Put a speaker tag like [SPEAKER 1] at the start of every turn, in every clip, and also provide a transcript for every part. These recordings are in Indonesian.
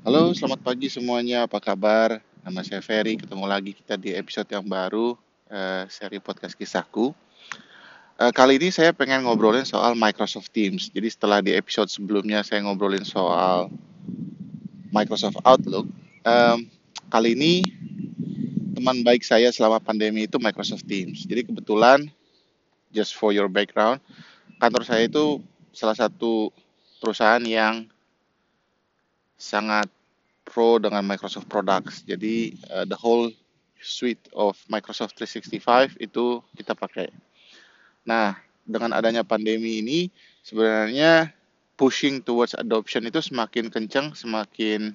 [SPEAKER 1] Halo, selamat pagi semuanya. Apa kabar? Nama saya Ferry. Ketemu lagi kita di episode yang baru eh, seri podcast kisahku. Eh, kali ini saya pengen ngobrolin soal Microsoft Teams. Jadi setelah di episode sebelumnya saya ngobrolin soal Microsoft Outlook, em, kali ini teman baik saya selama pandemi itu Microsoft Teams. Jadi kebetulan, just for your background, kantor saya itu salah satu perusahaan yang sangat pro dengan Microsoft Products. Jadi uh, the whole suite of Microsoft 365 itu kita pakai. Nah, dengan adanya pandemi ini sebenarnya pushing towards adoption itu semakin kencang, semakin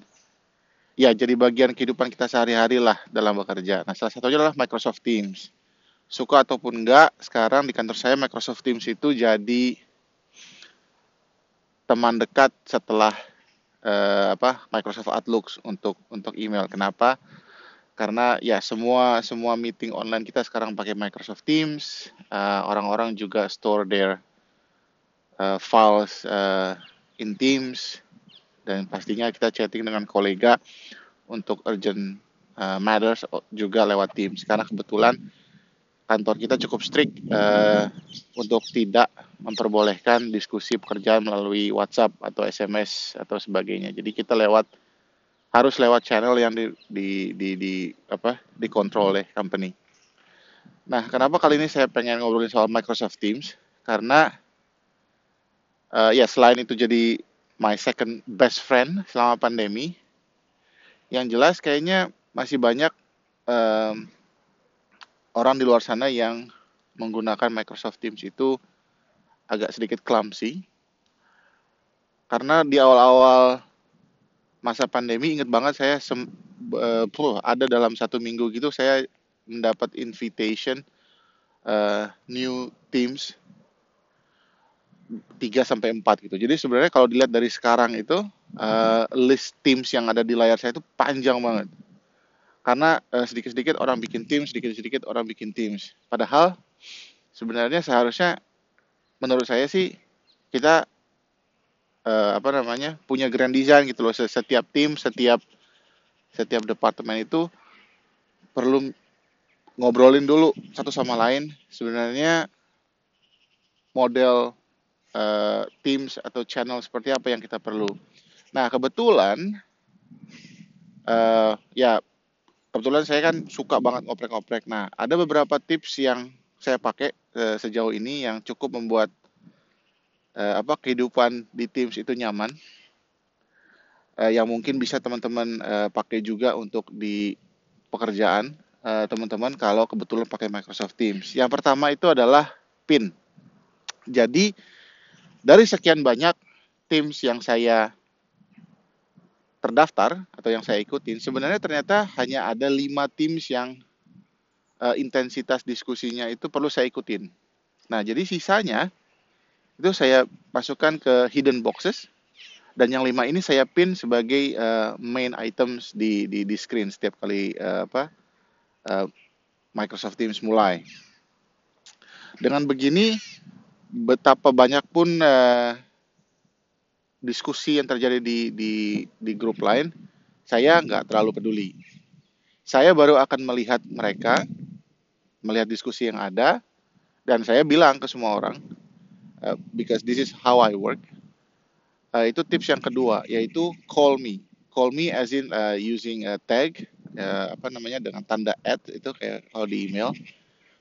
[SPEAKER 1] ya jadi bagian kehidupan kita sehari-hari lah dalam bekerja. Nah, salah satunya adalah Microsoft Teams. Suka ataupun enggak, sekarang di kantor saya Microsoft Teams itu jadi teman dekat setelah uh, apa Microsoft Outlook untuk untuk email. Kenapa? Karena ya semua semua meeting online kita sekarang pakai Microsoft Teams. Uh, orang-orang juga store their uh, files uh, in Teams dan pastinya kita chatting dengan kolega untuk urgent uh, matters juga lewat Teams. Karena kebetulan kantor kita cukup strict uh, untuk tidak memperbolehkan diskusi pekerjaan melalui WhatsApp atau SMS atau sebagainya. Jadi kita lewat harus lewat channel yang di di di, di apa dikontrol oleh company. Nah, kenapa kali ini saya pengen ngobrolin soal Microsoft Teams? Karena uh, ya selain itu jadi my second best friend selama pandemi, yang jelas kayaknya masih banyak um, orang di luar sana yang menggunakan Microsoft Teams itu agak sedikit clumsy. Karena di awal-awal masa pandemi inget banget saya sem uh, ada dalam satu minggu gitu saya mendapat invitation uh, new teams 3 sampai 4 gitu. Jadi sebenarnya kalau dilihat dari sekarang itu uh, list teams yang ada di layar saya itu panjang banget karena uh, sedikit-sedikit orang bikin tim, sedikit-sedikit orang bikin teams. Padahal sebenarnya seharusnya menurut saya sih kita uh, apa namanya punya grand design gitu loh. Setiap tim, setiap setiap departemen itu perlu ngobrolin dulu satu sama lain sebenarnya model uh, teams atau channel seperti apa yang kita perlu. Nah kebetulan uh, ya kebetulan saya kan suka banget ngoprek-ngoprek. Nah, ada beberapa tips yang saya pakai uh, sejauh ini yang cukup membuat uh, apa kehidupan di Teams itu nyaman. Uh, yang mungkin bisa teman-teman uh, pakai juga untuk di pekerjaan teman-teman kalau kebetulan pakai Microsoft Teams. Yang pertama itu adalah PIN. Jadi dari sekian banyak Teams yang saya terdaftar atau yang saya ikutin, sebenarnya ternyata hanya ada lima teams yang uh, intensitas diskusinya itu perlu saya ikutin. Nah, jadi sisanya itu saya masukkan ke hidden boxes dan yang lima ini saya pin sebagai uh, main items di, di di screen setiap kali uh, apa uh, Microsoft Teams mulai. Dengan begini betapa banyak pun uh, diskusi yang terjadi di di di grup lain, saya nggak terlalu peduli. Saya baru akan melihat mereka, melihat diskusi yang ada, dan saya bilang ke semua orang, uh, because this is how I work. Uh, itu tips yang kedua, yaitu call me. Call me as in uh, using a tag, uh, apa namanya dengan tanda at itu kayak kalau di email.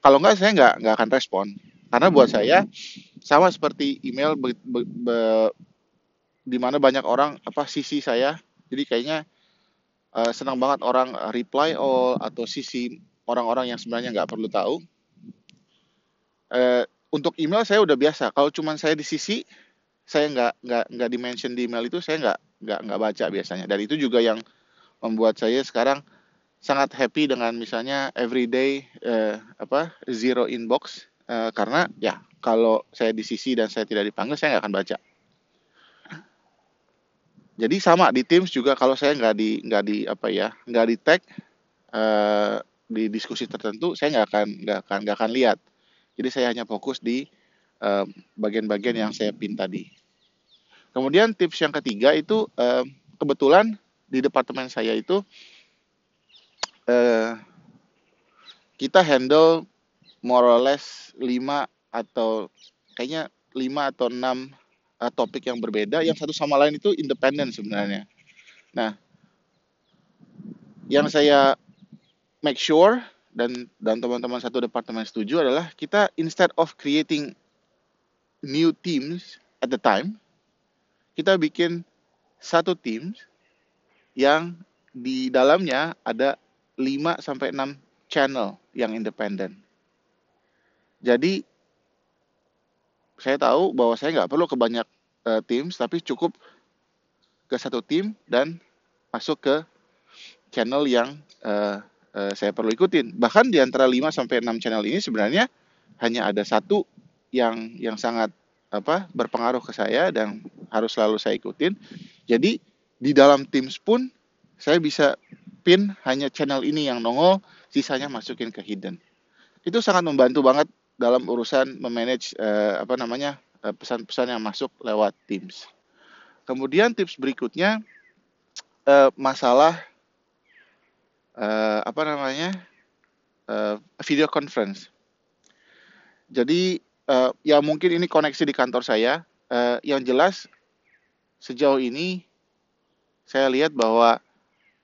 [SPEAKER 1] Kalau nggak saya nggak nggak akan respon, karena buat saya sama seperti email be, be, be, di mana banyak orang apa sisi saya. Jadi kayaknya uh, senang banget orang reply all atau sisi orang-orang yang sebenarnya nggak perlu tahu. Uh, untuk email saya udah biasa. Kalau cuma saya di sisi saya nggak nggak nggak dimention di email itu saya nggak nggak nggak baca biasanya. Dan itu juga yang membuat saya sekarang sangat happy dengan misalnya everyday uh, apa zero inbox. Uh, karena ya kalau saya di sisi dan saya tidak dipanggil saya nggak akan baca jadi sama di Teams juga kalau saya nggak di nggak di apa ya nggak di tag uh, di diskusi tertentu saya nggak akan nggak akan nggak akan lihat. Jadi saya hanya fokus di bagian bagian-bagian yang saya pin tadi. Kemudian tips yang ketiga itu uh, kebetulan di di departemen saya itu uh, kita handle more or less 5 atau kayaknya 5 atau 6 uh, topik yang berbeda yang satu sama lain itu independen sebenarnya. Nah, yang saya make sure dan dan teman-teman satu departemen setuju adalah kita instead of creating new teams at the time, kita bikin satu tim yang di dalamnya ada 5 sampai 6 channel yang independen. Jadi saya tahu bahwa saya nggak perlu ke banyak uh, teams, tapi cukup ke satu tim dan masuk ke channel yang uh, uh, saya perlu ikutin. Bahkan di antara 5 sampai 6 channel ini sebenarnya hanya ada satu yang yang sangat apa berpengaruh ke saya dan harus selalu saya ikutin. Jadi di dalam Teams pun saya bisa pin hanya channel ini yang nongol, sisanya masukin ke hidden. Itu sangat membantu banget dalam urusan memanage uh, apa namanya pesan-pesan uh, yang masuk lewat Teams. Kemudian tips berikutnya uh, masalah uh, apa namanya uh, video conference. Jadi uh, ya mungkin ini koneksi di kantor saya. Uh, yang jelas sejauh ini saya lihat bahwa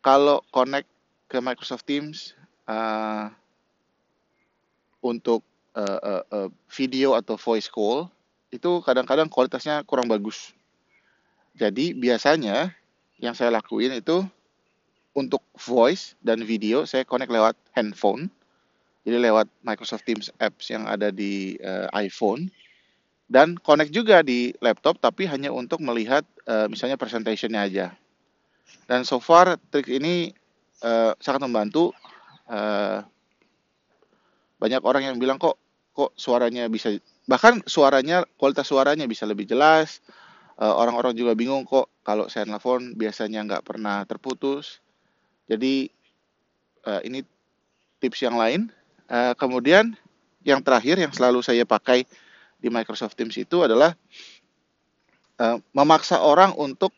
[SPEAKER 1] kalau connect ke Microsoft Teams uh, untuk uh, uh, video atau voice call itu kadang-kadang kualitasnya kurang bagus. Jadi biasanya yang saya lakuin itu untuk voice dan video saya connect lewat handphone jadi lewat Microsoft Teams apps yang ada di uh, iPhone dan connect juga di laptop tapi hanya untuk melihat uh, misalnya presentationnya aja. Dan so far trik ini uh, sangat membantu. Uh, banyak orang yang bilang kok kok suaranya bisa bahkan suaranya kualitas suaranya bisa lebih jelas. Orang-orang uh, juga bingung kok kalau saya telepon biasanya nggak pernah terputus. Jadi uh, ini tips yang lain Uh, kemudian yang terakhir yang selalu saya pakai di Microsoft Teams itu adalah memaksa orang untuk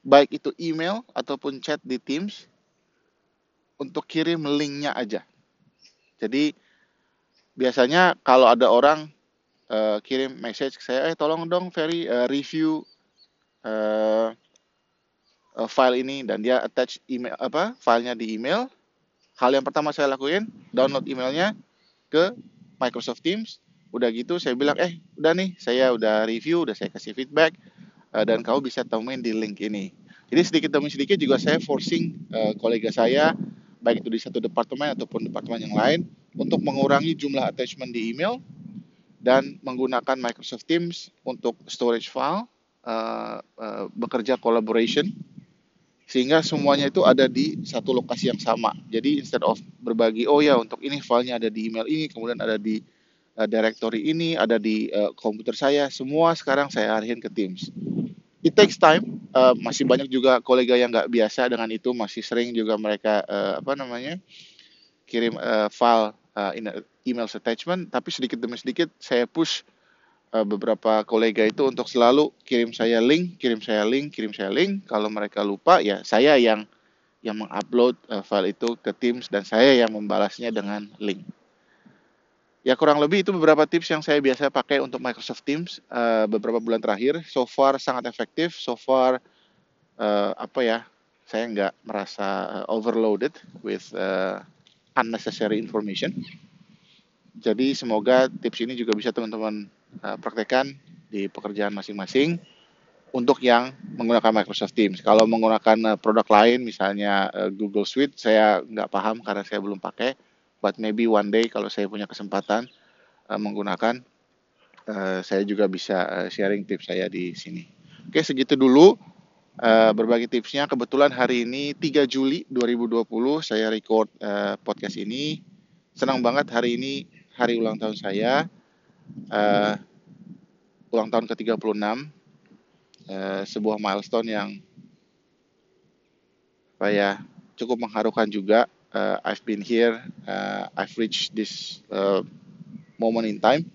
[SPEAKER 1] baik itu email ataupun chat di Teams untuk kirim linknya aja. Jadi biasanya kalau ada orang uh, kirim message ke saya, eh tolong dong Ferry uh, review uh, uh, file ini dan dia attach email apa filenya di email hal yang pertama saya lakuin, download emailnya ke Microsoft Teams. Udah gitu saya bilang, eh udah nih, saya udah review, udah saya kasih feedback, uh, dan kau bisa temuin di link ini. Jadi sedikit demi sedikit juga saya forcing uh, kolega saya, baik itu di satu departemen ataupun departemen yang lain, untuk mengurangi jumlah attachment di email dan menggunakan Microsoft Teams untuk storage file, uh, uh, bekerja collaboration sehingga semuanya itu ada di satu lokasi yang sama. Jadi instead of berbagi, oh ya untuk ini filenya ada di email ini, kemudian ada di uh, directory ini, ada di uh, komputer saya, semua sekarang saya arahin ke Teams. It takes time, uh, masih banyak juga kolega yang nggak biasa dengan itu, masih sering juga mereka uh, apa namanya kirim uh, file uh, in email attachment, tapi sedikit demi sedikit saya push uh, beberapa kolega itu untuk selalu kirim saya link, kirim saya link, kirim saya link. Kalau mereka lupa ya saya yang yang mengupload uh, file itu ke Teams dan saya yang membalasnya dengan link. Ya kurang lebih itu beberapa tips yang saya biasa pakai untuk Microsoft Teams uh, beberapa bulan terakhir. So far sangat efektif. So far uh, apa ya? Saya nggak merasa uh, overloaded with uh, unnecessary information. Jadi semoga tips ini juga bisa teman-teman uh, praktekkan di pekerjaan masing-masing untuk yang menggunakan Microsoft Teams. Kalau menggunakan uh, produk lain, misalnya uh, Google Suite, saya nggak paham karena saya belum pakai. But maybe one day kalau saya punya kesempatan uh, menggunakan, uh, saya juga bisa uh, sharing tips saya di sini. Oke, segitu dulu uh, berbagi tipsnya. Kebetulan hari ini 3 Juli 2020 saya record uh, podcast ini. Senang banget hari ini hari ulang tahun saya, uh, ulang tahun ke-36, uh, sebuah milestone yang apa ya cukup mengharukan juga. Uh, I've been here, uh, I've reached this uh, moment in time,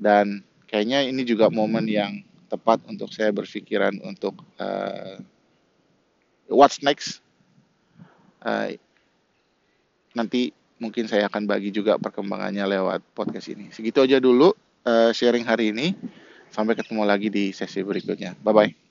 [SPEAKER 1] dan kayaknya ini juga momen yang tepat untuk saya berpikiran untuk uh, what's next? Uh, nanti mungkin saya akan bagi juga perkembangannya lewat podcast ini. Segitu aja dulu uh, sharing hari ini. Sampai ketemu lagi di sesi berikutnya. Bye bye